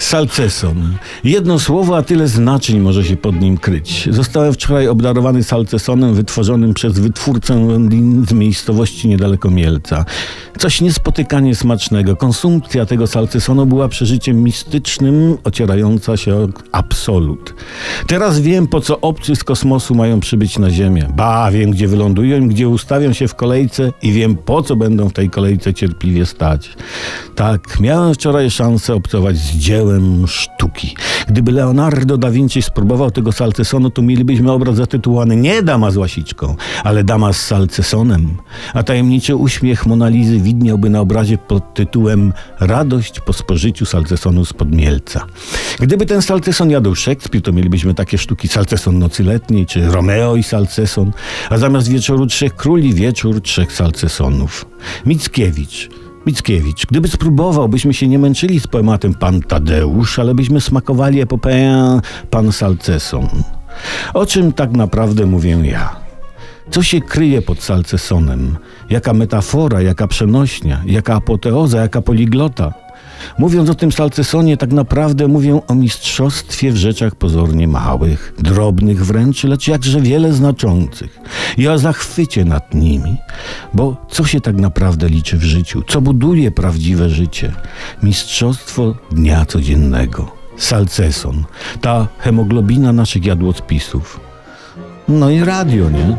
Salceson. Jedno słowo, a tyle znaczeń może się pod nim kryć. Zostałem wczoraj obdarowany salcesonem wytworzonym przez wytwórcę z miejscowości niedaleko Mielca. Coś niespotykanie smacznego. Konsumpcja tego salcesonu była przeżyciem mistycznym, ocierająca się o absolut. Teraz wiem, po co obcy z kosmosu mają przybyć na Ziemię. Ba, wiem, gdzie wylądują, gdzie ustawią się w kolejce i wiem, po co będą w tej kolejce cierpliwie stać. Tak, miałem wczoraj szansę obcować z dziełem sztuki. Gdyby Leonardo da Vinci spróbował tego salcesonu, to mielibyśmy obraz zatytułowany nie Dama z łasiczką, ale Dama z salcesonem. A tajemniczy uśmiech Monalizy widniałby na obrazie pod tytułem Radość po spożyciu salcesonu z podmielca. Gdyby ten salceson jadł Szekspir, to mielibyśmy takie sztuki Salceson nocy letniej, czy Romeo i Salceson, a zamiast wieczoru trzech króli, wieczór trzech salcesonów. Mickiewicz Mickiewicz, gdyby spróbował, byśmy się nie męczyli z poematem Pan Tadeusz, ale byśmy smakowali epopeę Pan Salceson. O czym tak naprawdę mówię ja? Co się kryje pod salcesonem? Jaka metafora, jaka przenośnia, jaka apoteoza, jaka poliglota? Mówiąc o tym Salcesonie, tak naprawdę mówię o mistrzostwie w rzeczach pozornie małych, drobnych wręcz, lecz jakże wiele znaczących i o zachwycie nad nimi. Bo co się tak naprawdę liczy w życiu? Co buduje prawdziwe życie? Mistrzostwo dnia codziennego. Salceson, ta hemoglobina naszych jadłospisów. No i radio, nie?